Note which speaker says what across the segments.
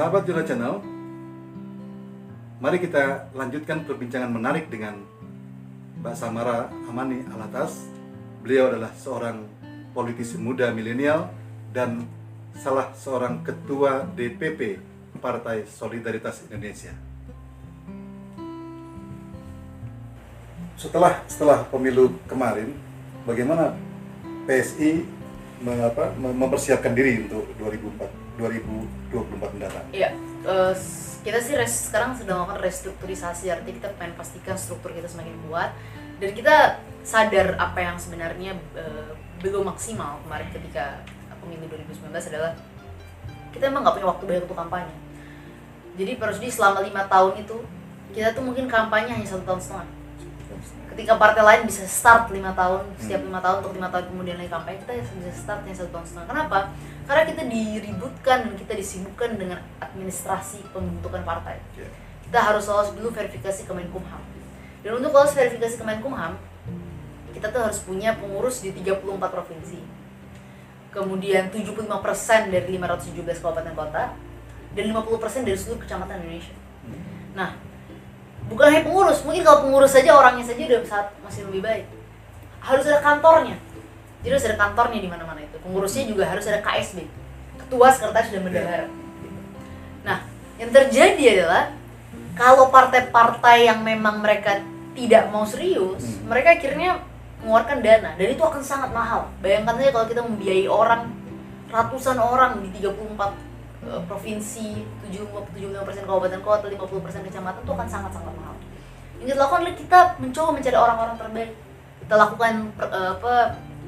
Speaker 1: Sahabat Jurnal Channel, mari kita lanjutkan perbincangan menarik dengan Mbak Samara Amani Alatas. Beliau adalah seorang politisi muda milenial dan salah seorang ketua DPP Partai Solidaritas Indonesia. Setelah setelah pemilu kemarin, bagaimana PSI mengapa, mempersiapkan diri untuk 2004, 2024 mendatang?
Speaker 2: Iya, eh, kita sih res, sekarang sedang melakukan restrukturisasi, artinya kita pengen pastikan struktur kita semakin kuat dan kita sadar apa yang sebenarnya eh, belum maksimal kemarin ketika pemilu 2019 adalah kita emang nggak punya waktu banyak untuk kampanye. Jadi Perusdi selama lima tahun itu kita tuh mungkin kampanye hanya satu tahun setengah. Ketika partai lain bisa start lima tahun, setiap lima tahun untuk lima tahun kemudian lagi kampanye, kita bisa start satu tahun setengah. Kenapa? Karena kita diributkan dan kita disibukkan dengan administrasi pembentukan partai.
Speaker 1: Ya.
Speaker 2: Kita harus lolos dulu verifikasi Kemenkumham. Dan untuk lolos verifikasi Kemenkumham, kita tuh harus punya pengurus di 34 provinsi. Kemudian 75% dari 517 kabupaten kota dan 50% dari seluruh kecamatan Indonesia. Nah, bukan hanya pengurus, mungkin kalau pengurus saja orangnya saja udah saat masih lebih baik. Harus ada kantornya. Jadi harus ada kantornya di mana-mana itu. Pengurusnya juga harus ada KSB, ketua sekretaris dan bendahara. Nah, yang terjadi adalah kalau partai-partai yang memang mereka tidak mau serius,
Speaker 1: Hmm.
Speaker 2: mereka akhirnya mengeluarkan dana dan itu akan sangat mahal. Bayangkan saja kalau kita membiayai orang ratusan orang di 34 eh, provinsi, 75 75% kabupaten kota, 50% kecamatan itu akan sangat-sangat mahal. Yang kita lakukan adalah kita mencoba mencari orang-orang terbaik. Kita lakukan per- eh, apa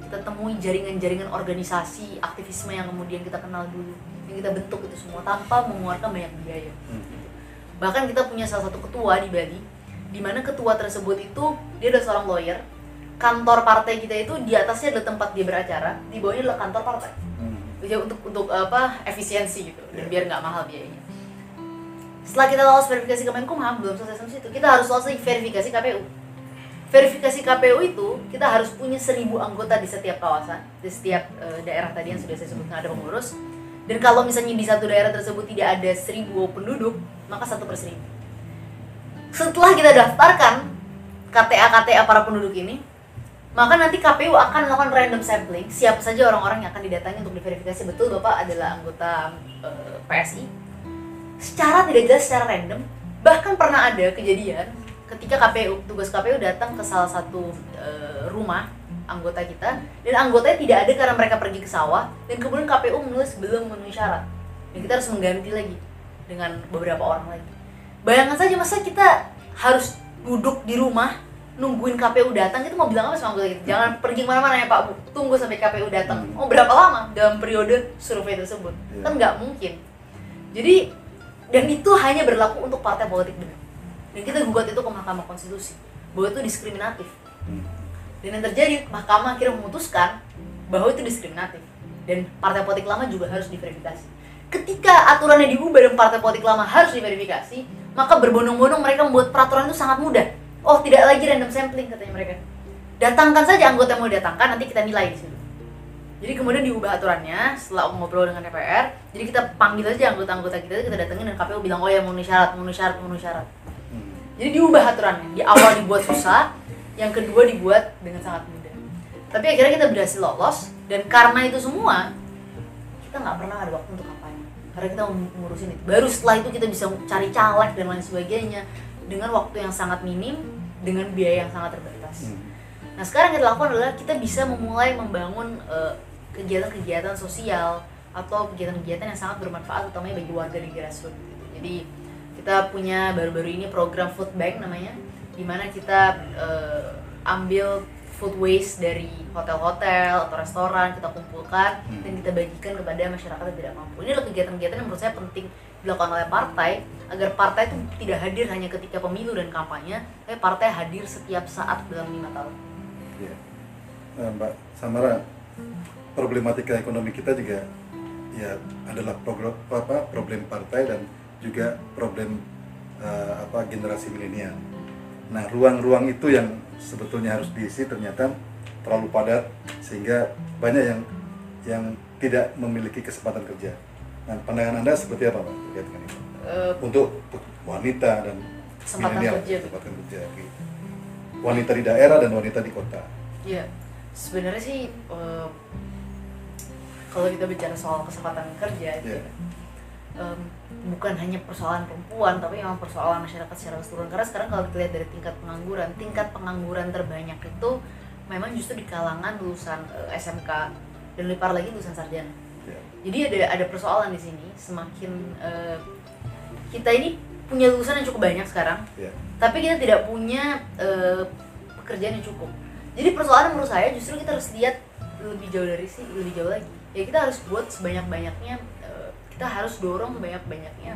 Speaker 2: kita temui jaringan-jaringan organisasi, aktivisme yang kemudian kita kenal dulu, yang kita bentuk itu semua tanpa mengeluarkan banyak biaya
Speaker 1: Hmm.
Speaker 2: bahkan kita punya salah satu ketua di Bali di mana ketua tersebut itu dia adalah seorang lawyer kantor partai kita itu di atasnya adalah tempat dia beracara di bawahnya adalah kantor partai
Speaker 1: Hmm.
Speaker 2: untuk untuk apa efisiensi gitu dan
Speaker 1: Iya.
Speaker 2: biar nggak mahal biayanya setelah kita lolos verifikasi Kemenkumham belum selesai sampai situ kita harus lolos verifikasi KPU verifikasi KPU itu kita harus punya seribu anggota di setiap kawasan di setiap eh, daerah tadi yang sudah saya sebutkan ada pengurus. Dan kalau misalnya di satu daerah tersebut tidak ada seribu penduduk maka satu per seribu. Setelah kita daftarkan KTA KTA para penduduk ini maka nanti KPU akan melakukan random sampling. Siapa saja orang-orang yang akan didatangi untuk diverifikasi. Betul bapak adalah anggota eh, PSI secara tidak jelas secara random bahkan pernah ada kejadian ketika KPU tugas KPU datang ke salah satu eh, rumah anggota kita dan anggotanya tidak ada karena mereka pergi ke sawah dan kemudian KPU menulis belum memenuhi syarat. Dan kita harus mengganti lagi dengan beberapa orang lagi. Bayangkan saja masa kita harus duduk di rumah nungguin KPU datang itu mau bilang apa sama anggota kita? Jangan pergi ke mana-mana ya Pak Bu. Tunggu sampai KPU datang.
Speaker 1: Hmm.
Speaker 2: oh berapa lama dalam periode survei tersebut?
Speaker 1: Iya.
Speaker 2: kan nggak mungkin. Jadi dan itu hanya berlaku untuk partai politik benar dan kita gugat itu ke Mahkamah Konstitusi. Bahwa itu diskriminatif.
Speaker 1: Hmm.
Speaker 2: dan yang terjadi Mahkamah akhirnya memutuskan bahwa itu diskriminatif. Dan partai politik lama juga harus diverifikasi. Ketika aturannya diubah dan partai politik lama harus diverifikasi maka berbondong-bondong mereka membuat peraturan itu sangat mudah. Oh tidak lagi random sampling katanya mereka. Datangkan saja anggota yang mau datangkan nanti kita nilai di situ jadi kemudian diubah aturannya setelah ngobrol dengan DPR jadi kita panggil aja anggota-anggota kita kita datengin dan KPU bilang oh ya memenuhi syarat memenuhi syarat memenuhi syarat.
Speaker 1: Hmm.
Speaker 2: jadi diubah aturannya di awal dibuat susah yang kedua dibuat dengan sangat mudah. Tapi akhirnya kita berhasil lolos dan karena itu semua kita nggak pernah ada waktu untuk kampanye karena kita ngurusin itu. Baru setelah itu kita bisa cari caleg dan lain sebagainya dengan waktu yang sangat minim dengan biaya yang sangat terbatas.
Speaker 1: Hmm.
Speaker 2: Nah sekarang yang kita lakukan adalah kita bisa memulai membangun eh, kegiatan-kegiatan sosial atau kegiatan-kegiatan yang sangat bermanfaat utamanya bagi warga di grassroots. Gitu. Jadi kita punya baru-baru ini program food bank namanya, di mana kita eh, ambil food waste dari hotel-hotel atau restoran kita kumpulkan
Speaker 1: Hmm.
Speaker 2: dan kita bagikan kepada masyarakat yang tidak mampu. Ini adalah kegiatan-kegiatan yang menurut saya penting dilakukan oleh partai agar partai itu tidak hadir hanya ketika pemilu dan kampanye, tapi partai hadir setiap saat dalam lima tahun.
Speaker 1: Ya. Mbak Samara, problematika ekonomi kita juga ya adalah program apa problem partai dan juga problem eh, apa generasi milenial. Nah, ruang-ruang itu yang sebetulnya harus diisi ternyata terlalu padat sehingga banyak yang yang tidak memiliki kesempatan kerja. Nah, pandangan anda seperti apa pak terkait dengan itu?
Speaker 2: Eh,
Speaker 1: Untuk wanita dan
Speaker 2: Kesempatan
Speaker 1: milenial,
Speaker 2: kerja.
Speaker 1: kesempatan kerja, oke. wanita di daerah dan wanita di kota.
Speaker 2: Ya, sebenarnya sih eh, kalau kita bicara soal kesempatan kerja,
Speaker 1: Iya.
Speaker 2: em, bukan hanya persoalan perempuan, tapi memang persoalan masyarakat secara keseluruhan. Karena sekarang kalau kita lihat dari tingkat pengangguran, tingkat pengangguran terbanyak itu memang justru di kalangan lulusan eh, SMK dan lebih parah lagi lulusan sarjana.
Speaker 1: Ya.
Speaker 2: Jadi ada ada persoalan di sini. Semakin eh, kita ini punya lulusan yang cukup banyak sekarang,
Speaker 1: Ya.
Speaker 2: tapi kita tidak punya eh, pekerjaan yang cukup. Jadi persoalan menurut saya justru kita harus lihat lebih jauh dari sih, lebih jauh lagi. Ya kita harus buat sebanyak-banyaknya, eh, kita harus dorong banyak-banyaknya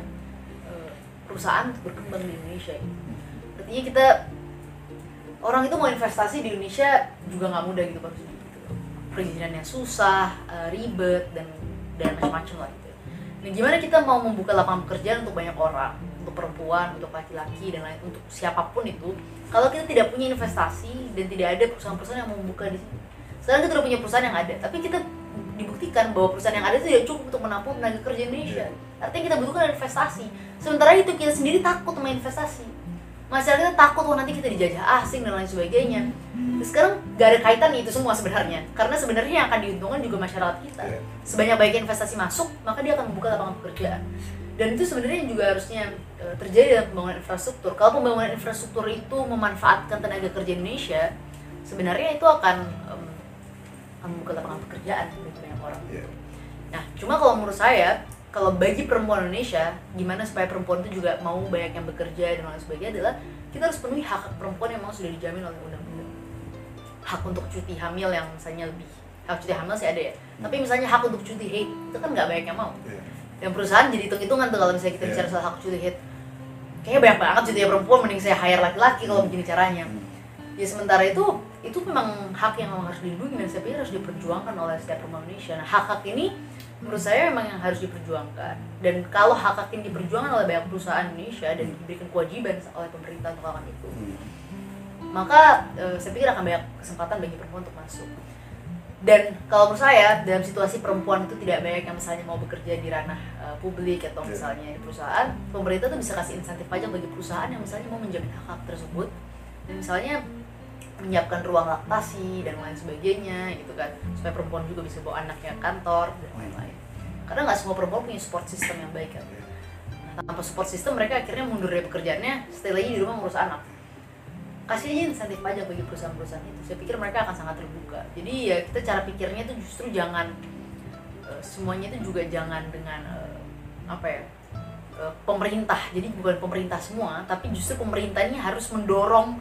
Speaker 2: eh, perusahaan untuk berkembang di Indonesia. Artinya kita orang itu mau investasi di Indonesia juga nggak mudah gitu Pak. Gitu. Perizinannya susah, eh, ribet dan dan macam-macam lah gitu. Nah, gimana kita mau membuka lapangan pekerjaan untuk banyak orang, untuk perempuan, untuk laki-laki dan lain untuk siapa pun itu, kalau kita tidak punya investasi dan tidak ada perusahaan-perusahaan yang mau membuka di sini. Sekarang kita udah punya perusahaan yang ada, tapi kita dibuktikan bahwa perusahaan yang ada itu tidak cukup untuk menampung tenaga kerja Indonesia. Artinya kita butuhkan investasi. Sementara itu kita sendiri takut sama investasi. Masyarakat kita takut wah nanti kita dijajah asing dan lain sebagainya. Terus sekarang gak ada kaitan itu semua sebenarnya, karena sebenarnya yang akan diuntungkan juga masyarakat kita
Speaker 1: Iya.
Speaker 2: sebanyak banyaknya investasi masuk maka dia akan membuka lapangan pekerjaan dan itu sebenarnya juga harusnya eh, terjadi dalam pembangunan infrastruktur kalau pembangunan infrastruktur itu memanfaatkan tenaga kerja Indonesia sebenarnya itu akan membuka lapangan pekerjaan bagi banyak orang
Speaker 1: Ya.
Speaker 2: nah cuma kalau menurut saya kalau bagi perempuan Indonesia gimana supaya perempuan itu juga mau banyak yang bekerja dan lain sebagainya adalah kita harus penuhi hak hak perempuan yang memang sudah dijamin oleh undang-undang hak untuk cuti hamil yang misalnya lebih hak cuti hamil sih ada ya tapi misalnya hak untuk cuti haid itu kan nggak banyak yang mau
Speaker 1: Ya.
Speaker 2: dan perusahaan jadi hitung-hitungan tuh kalau misalnya kita
Speaker 1: Iya.
Speaker 2: bicara soal hak cuti haid kayaknya banyak banget cuti perempuan mending saya hire laki-laki kalau begini caranya
Speaker 1: Hmm.
Speaker 2: Ya sementara itu itu memang hak yang memang harus dilindungi dan saya pikir harus diperjuangkan oleh setiap perempuan Indonesia nah hak-hak ini menurut saya memang yang harus diperjuangkan. Dan kalau hak-hak ini diperjuangkan oleh banyak perusahaan Indonesia dan diberikan kewajiban oleh pemerintah untuk melakukan itu
Speaker 1: Hmm.
Speaker 2: maka eh, saya pikir akan banyak kesempatan bagi perempuan untuk masuk. Dan kalau menurut saya dalam situasi perempuan itu tidak banyak yang misalnya mau bekerja di ranah eh, publik atau
Speaker 1: Iya.
Speaker 2: misalnya di perusahaan pemerintah tuh bisa kasih insentif pajak bagi perusahaan yang misalnya mau menjamin hak hak tersebut. Dan misalnya menyiapkan ruang laktasi dan lain sebagainya gitu kan. Supaya perempuan juga bisa bawa anaknya kantor dan lain-lain. Karena nggak semua perempuan punya support system yang baik kan Nah, tanpa support system mereka akhirnya mundur dari pekerjaannya stay lagi di rumah ngurus anak. Kasih aja insentif pajak bagi perusahaan-perusahaan itu. Saya pikir mereka akan sangat terbuka. Jadi ya kita cara pikirnya itu justru jangan eh, semuanya itu juga jangan dengan eh, apa ya eh, pemerintah. Jadi bukan pemerintah semua tapi justru pemerintah ini harus mendorong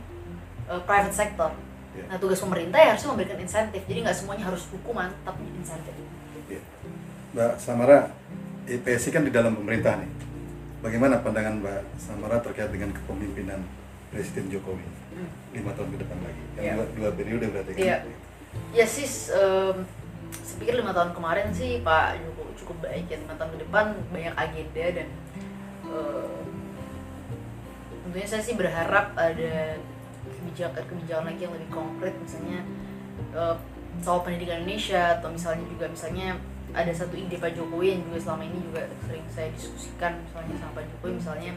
Speaker 2: eh, private sector
Speaker 1: Ya.
Speaker 2: nah tugas pemerintah ya harusnya memberikan insentif jadi nggak semuanya harus hukuman tapi insentif
Speaker 1: Ya. Mbak Samara, IPSI kan di dalam pemerintah nih. Bagaimana pandangan Mbak Samara terkait dengan kepemimpinan Presiden Jokowi
Speaker 2: Hmm.
Speaker 1: lima tahun ke depan lagi? Yang
Speaker 2: Iya.
Speaker 1: dua, dua periode berarti kan?
Speaker 2: Iya. ya sis saya pikir lima tahun kemarin sih Pak Jokowi cukup baik ya lima tahun ke depan banyak agenda dan eh, tentunya saya sih berharap ada kebijakan-kebijakan lagi yang lebih konkret misalnya eh, soal pendidikan Indonesia atau misalnya juga misalnya ada satu ide Pak Jokowi yang juga selama ini juga sering saya diskusikan misalnya sama Pak Jokowi misalnya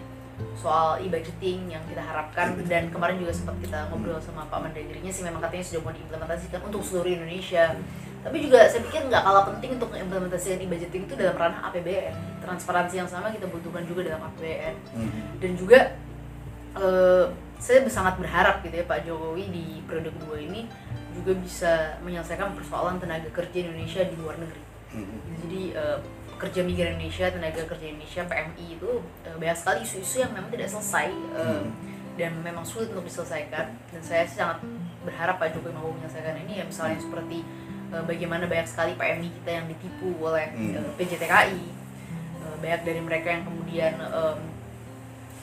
Speaker 2: soal e-budgeting yang kita harapkan. Dan kemarin juga sempat kita ngobrol sama Pak Mendagrinya sih memang katanya sudah mau diimplementasikan untuk seluruh Indonesia. Tapi juga saya pikir nggak kalah penting untuk mengimplementasikan e-budgeting itu dalam ranah APBN transparansi yang sama kita butuhkan juga dalam APBN
Speaker 1: Mhm.
Speaker 2: dan juga eh, saya sangat berharap gitu ya Pak Jokowi di periode kedua ini juga bisa menyelesaikan persoalan tenaga kerja Indonesia di luar negeri
Speaker 1: Mhm.
Speaker 2: jadi eh, pekerja migran Indonesia tenaga kerja Indonesia PMI itu eh, banyak sekali isu-isu yang memang tidak selesai
Speaker 1: Hmm.
Speaker 2: dan memang sulit untuk diselesaikan dan saya sih sangat berharap Pak Jokowi mampu menyelesaikan ini ya misalnya seperti eh, bagaimana banyak sekali PMI kita yang ditipu oleh
Speaker 1: Hmm.
Speaker 2: eh, PJTKI Eh, banyak dari mereka yang kemudian em,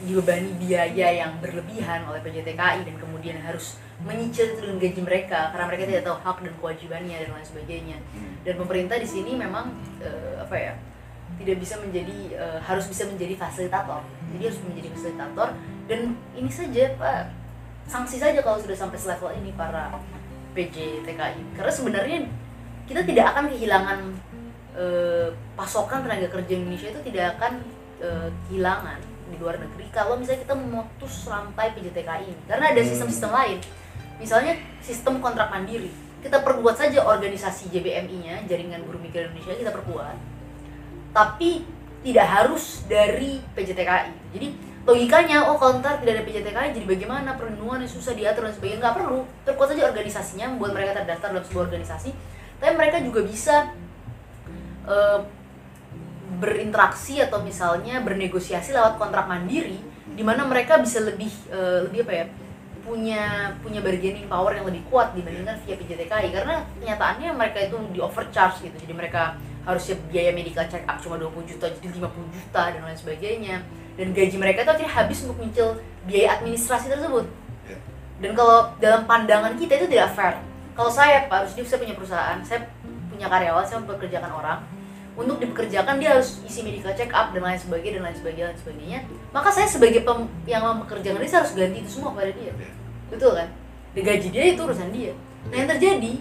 Speaker 2: dibebani biaya yang berlebihan oleh PJTKI dan kemudian harus menyicil itu dengan gaji mereka karena mereka tidak tahu hak dan kewajibannya dan lain sebagainya.
Speaker 1: Hmm.
Speaker 2: dan pemerintah di sini memang eh, apa ya tidak bisa menjadi eh, harus bisa menjadi fasilitator. Jadi harus menjadi fasilitator. Dan ini saja pak. Sanksi saja kalau sudah sampai selevel ini para PJ TKI karena sebenarnya kita tidak akan kehilangan eh, pasokan tenaga kerja Indonesia itu tidak akan eh, kehilangan di luar negeri kalau misalnya kita memutus rantai PJTKI ini karena ada
Speaker 1: Hmm.
Speaker 2: sistem-sistem lain. Misalnya sistem kontrak mandiri kita perkuat saja organisasi JBMI-nya jaringan buruh migran Indonesia kita perkuat tapi tidak harus dari PJTKI jadi logikanya oh ntar tidak ada PJTKI jadi bagaimana? Perlindungan yang susah diatur dan sebagainya nggak perlu. Perkuat saja organisasinya membuat mereka terdaftar dalam sebuah organisasi. Tapi mereka juga bisa eh, berinteraksi atau misalnya bernegosiasi lewat kontrak mandiri di mana mereka bisa lebih eh, lebih apa ya punya punya bargaining power yang lebih kuat dibandingkan via PJTKI karena kenyataannya mereka itu di overcharge gitu. Jadi mereka harusnya biaya medical check up cuma 20 juta jadi 50 juta dan lain sebagainya. Dan gaji mereka itu akhirnya habis untuk mencil biaya administrasi tersebut.
Speaker 1: Ya.
Speaker 2: dan kalau dalam pandangan kita itu tidak fair. Kalau saya Pak Rusdi saya punya perusahaan saya punya karyawan saya mempekerjakan orang untuk dipekerjakan dia harus isi medical check up dan lain sebagainya dan lain sebagainya dan sebagainya. Maka saya sebagai pem- yang mempekerjakan dia saya harus ganti itu semua kepada dia.
Speaker 1: Ya.
Speaker 2: betul kan? Dan gaji dia itu urusan dia. Nah yang terjadi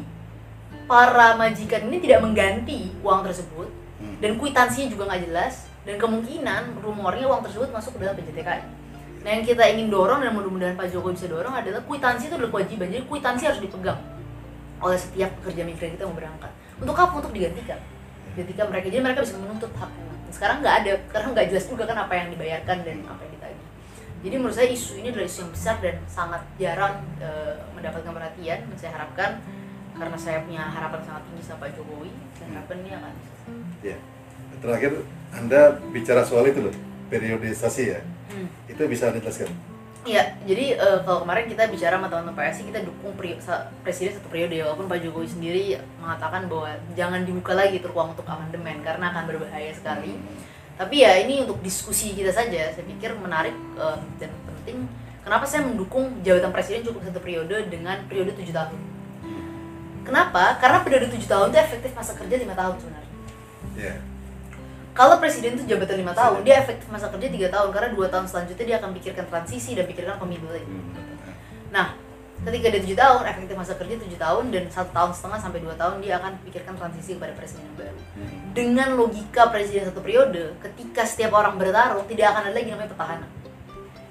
Speaker 2: para majikan ini tidak mengganti uang tersebut
Speaker 1: Hmm.
Speaker 2: dan kwitansinya juga nggak jelas dan kemungkinan rumornya uang tersebut masuk ke dalam PJTKI nah yang kita ingin dorong dan mudah-mudahan Pak Jokowi bisa dorong adalah kwitansi itu adalah kewajiban. Jadi kwitansi harus dipegang oleh setiap pekerja migran kita mau berangkat. Untuk apa? Untuk digantikan ketika mereka jadi mereka bisa menuntut haknya sekarang nggak ada karena nggak jelas juga kan apa yang dibayarkan dan apa yang ditagih jadi menurut saya isu ini adalah isu yang besar dan sangat jarang eh, mendapatkan perhatian dan saya harapkan karena saya punya harapan sangat tinggi sama Pak Jokowi saya harapkan ini akan
Speaker 1: Ya. Terakhir Anda bicara soal itu loh, periodisasi ya.
Speaker 2: Hmm.
Speaker 1: Itu bisa Anda jelaskan?
Speaker 2: Iya, jadi eh, kalau kemarin kita bicara sama teman-teman PSI kita dukung pri- presiden satu periode walaupun Pak Jokowi sendiri mengatakan bahwa jangan dibuka lagi itu ruang untuk amandemen karena akan berbahaya sekali. Tapi ya ini untuk diskusi kita saja, saya pikir menarik eh, dan penting. Kenapa saya mendukung jabatan presiden cukup satu periode dengan periode tujuh tahun? Kenapa? Karena periode tujuh tahun itu efektif masa kerja lima tahun sebenarnya.
Speaker 1: Ya.
Speaker 2: Kalau presiden itu jabatan lima tahun, dia efektif masa kerja tiga tahun karena dua tahun selanjutnya dia akan pikirkan transisi dan pikirkan pemilu lagi. Nah, ketika dia tujuh tahun, efektif masa kerja tujuh tahun dan satu tahun setengah sampai dua tahun dia akan pikirkan transisi kepada presiden yang baru. Dengan logika presiden satu periode, ketika setiap orang bertarung tidak akan ada lagi namanya petahana.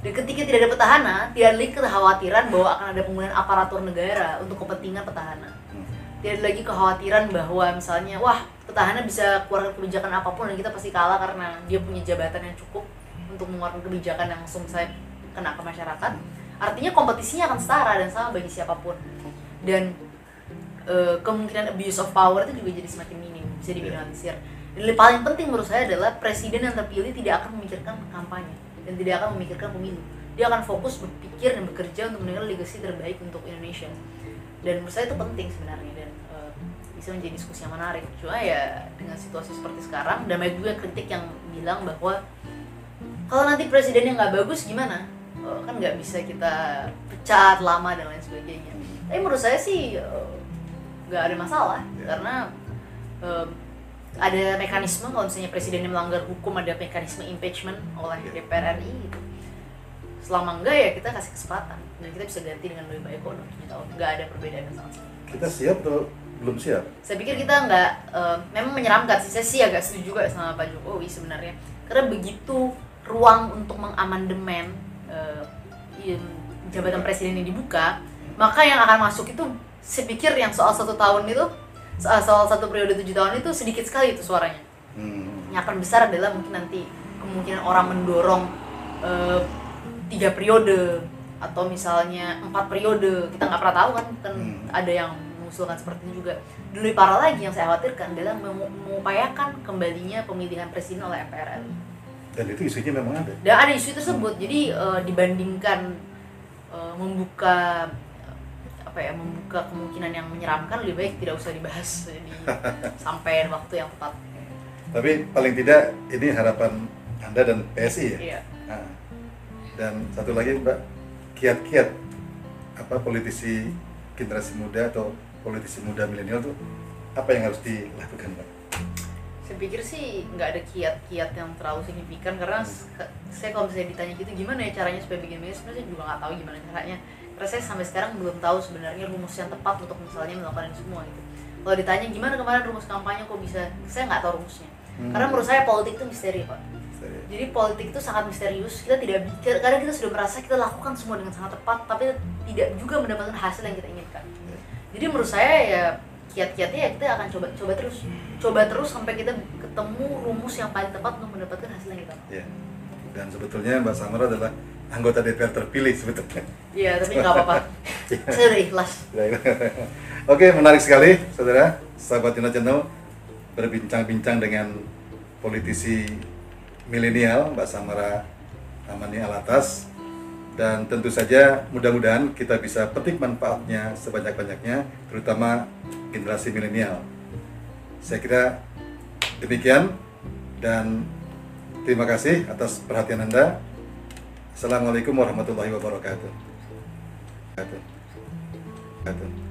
Speaker 2: Dan ketika tidak ada petahana, tidak ada lagi kekhawatiran bahwa akan ada penggunaan aparatur negara untuk kepentingan petahana. Tidak ada lagi kekhawatiran bahwa misalnya, wah petahana bisa keluarkan kebijakan apa pun dan kita pasti kalah karena dia punya jabatan yang cukup untuk mengeluarkan kebijakan yang langsung saya kena ke masyarakat. Artinya kompetisinya akan setara dan sama bagi siapa pun. Dan eh, kemungkinan abuse of power itu juga jadi semakin minim, bisa diminimalisir. Dan yang paling penting menurut saya adalah presiden yang terpilih tidak akan memikirkan kampanye dan tidak akan memikirkan pemilu. Dia akan fokus berpikir dan bekerja untuk meninggal legacy terbaik untuk Indonesia. Dan menurut saya itu penting sebenarnya dan eh, bisa menjadi diskusi yang menarik. Cuma ya dengan situasi seperti sekarang, dan banyak juga kritik yang bilang bahwa kalau nanti presidennya nggak bagus gimana? Eh, kan nggak bisa kita pecat lama dan lain sebagainya. Tapi menurut saya sih eh, nggak ada masalah
Speaker 1: Ya.
Speaker 2: karena eh, ada mekanisme kalau misalnya presidennya melanggar hukum ada mekanisme impeachment oleh
Speaker 1: Ya.
Speaker 2: DPR RI gitu. Selama enggak ya kita kasih kesempatan dan kita bisa ganti dengan lebih baik kok dalam tujuh tahun. Nggak ada perbedaan yang sangat signifikan
Speaker 1: Kita siap atau belum siap?
Speaker 2: saya pikir kita nggak eh, memang menyeramkan sih saya sih agak setuju juga sama Pak Jokowi sebenarnya karena begitu ruang untuk mengamandemen in- jabatan presiden ini dibuka maka yang akan masuk itu saya pikir yang soal satu tahun itu soal, soal satu periode tujuh tahun itu sedikit sekali itu suaranya
Speaker 1: Hmm.
Speaker 2: yang akan besar adalah mungkin nanti kemungkinan orang mendorong eh, tiga periode atau misalnya empat periode kita nggak pernah tahu kan kan
Speaker 1: Hmm.
Speaker 2: ada yang mengusulkan seperti itu juga. Lebih parah lagi yang saya khawatirkan adalah mengupayakan kembalinya pemilihan presiden oleh MPR RI
Speaker 1: Dan itu isunya memang ada.
Speaker 2: dan ada isu tersebut. Jadi eh, dibandingkan eh, membuka apa ya membuka kemungkinan yang menyeramkan lebih baik tidak usah dibahas. Di sampai waktu yang tepat.
Speaker 1: Tapi paling tidak ini harapan Anda dan PSI ya.
Speaker 2: iya.
Speaker 1: Nah, dan satu lagi Mbak, kiat-kiat apa politisi generasi muda atau politisi muda milenial tuh apa yang harus dilakukan Mbak?
Speaker 2: saya pikir sih nggak ada kiat-kiat yang terlalu signifikan karena se- saya kalau misalnya ditanya gitu gimana ya caranya supaya bikin bisnis sebenarnya saya juga nggak tahu gimana caranya. Karena saya sampai sekarang belum tahu sebenarnya rumus yang tepat untuk misalnya melakukan ini semua gitu. Kalau ditanya gimana kemarin rumus kampanye kok bisa saya nggak tahu rumusnya.
Speaker 1: Hmm.
Speaker 2: karena menurut saya politik itu misteri pak
Speaker 1: Serius.
Speaker 2: jadi politik itu sangat misterius kita tidak bi- kadang kita sudah merasa kita lakukan semua dengan sangat tepat tapi tidak juga mendapatkan hasil yang kita inginkan
Speaker 1: Ya.
Speaker 2: jadi menurut saya ya kiat-kiatnya ya kita akan coba coba terus coba terus sampai kita ketemu rumus yang paling tepat untuk mendapatkan hasil yang kita mau
Speaker 1: Ya. Dan sebetulnya Mbak Samara adalah anggota DPR terpilih sebetulnya.
Speaker 2: iya tapi nggak apa-apa saya udah ikhlas
Speaker 1: Oke, menarik sekali, saudara. Sahabat Yuna Channel berbincang-bincang dengan politisi milenial Mbak Samara Amani Alatas dan tentu saja mudah-mudahan kita bisa petik manfaatnya sebanyak-banyaknya terutama generasi milenial. Saya kira demikian dan terima kasih atas perhatian Anda. Assalamualaikum warahmatullahi wabarakatuh. Wabarakatuh.